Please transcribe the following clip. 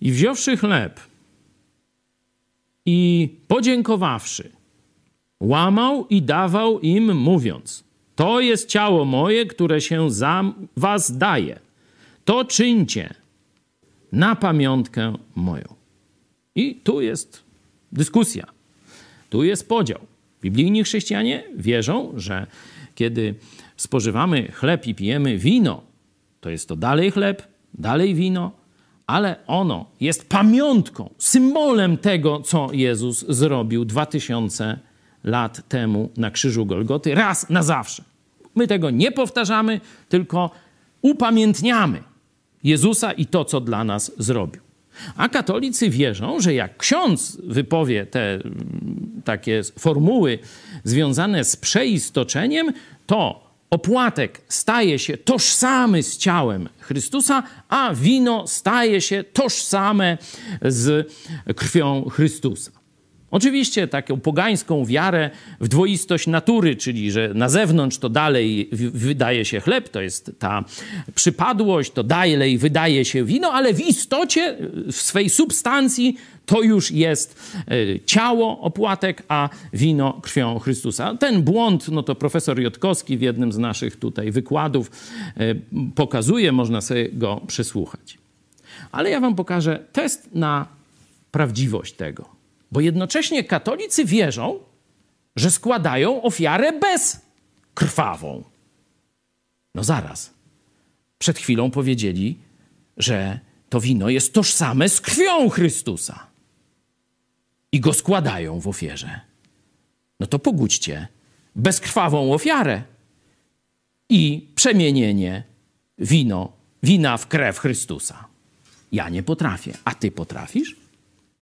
I wziąwszy chleb i podziękowawszy, łamał i dawał im, mówiąc: To jest ciało moje, które się za was daje. To czyńcie na pamiątkę moją. I tu jest dyskusja, tu jest podział. Biblijni chrześcijanie wierzą, że kiedy spożywamy chleb i pijemy wino, to jest to dalej chleb, dalej wino, ale ono jest pamiątką, symbolem tego, co Jezus zrobił 2000 lat temu na krzyżu Golgoty, raz na zawsze. My tego nie powtarzamy, tylko upamiętniamy Jezusa i to, co dla nas zrobił. A katolicy wierzą, że jak ksiądz wypowie te mm, takie formuły związane z przeistoczeniem, to opłatek staje się tożsamy z ciałem Chrystusa, a wino staje się tożsame z krwią Chrystusa. Oczywiście taką pogańską wiarę w dwoistość natury, czyli że na zewnątrz to dalej wydaje się chleb, to jest ta przypadłość, to dalej wydaje się wino, ale w istocie, w swej substancji to już jest e, ciało opłatek, a wino krwią Chrystusa. Ten błąd, no to profesor Jotkowski w jednym z naszych tutaj wykładów e, pokazuje, można sobie go przesłuchać. Ale ja wam pokażę test na prawdziwość tego. Bo jednocześnie katolicy wierzą, że składają ofiarę bezkrwawą. No zaraz. Przed chwilą powiedzieli, że to wino jest tożsame z krwią Chrystusa. I go składają w ofierze. No to pogódźcie bezkrwawą ofiarę i przemienienie wino, wina w krew Chrystusa. Ja nie potrafię. A ty potrafisz?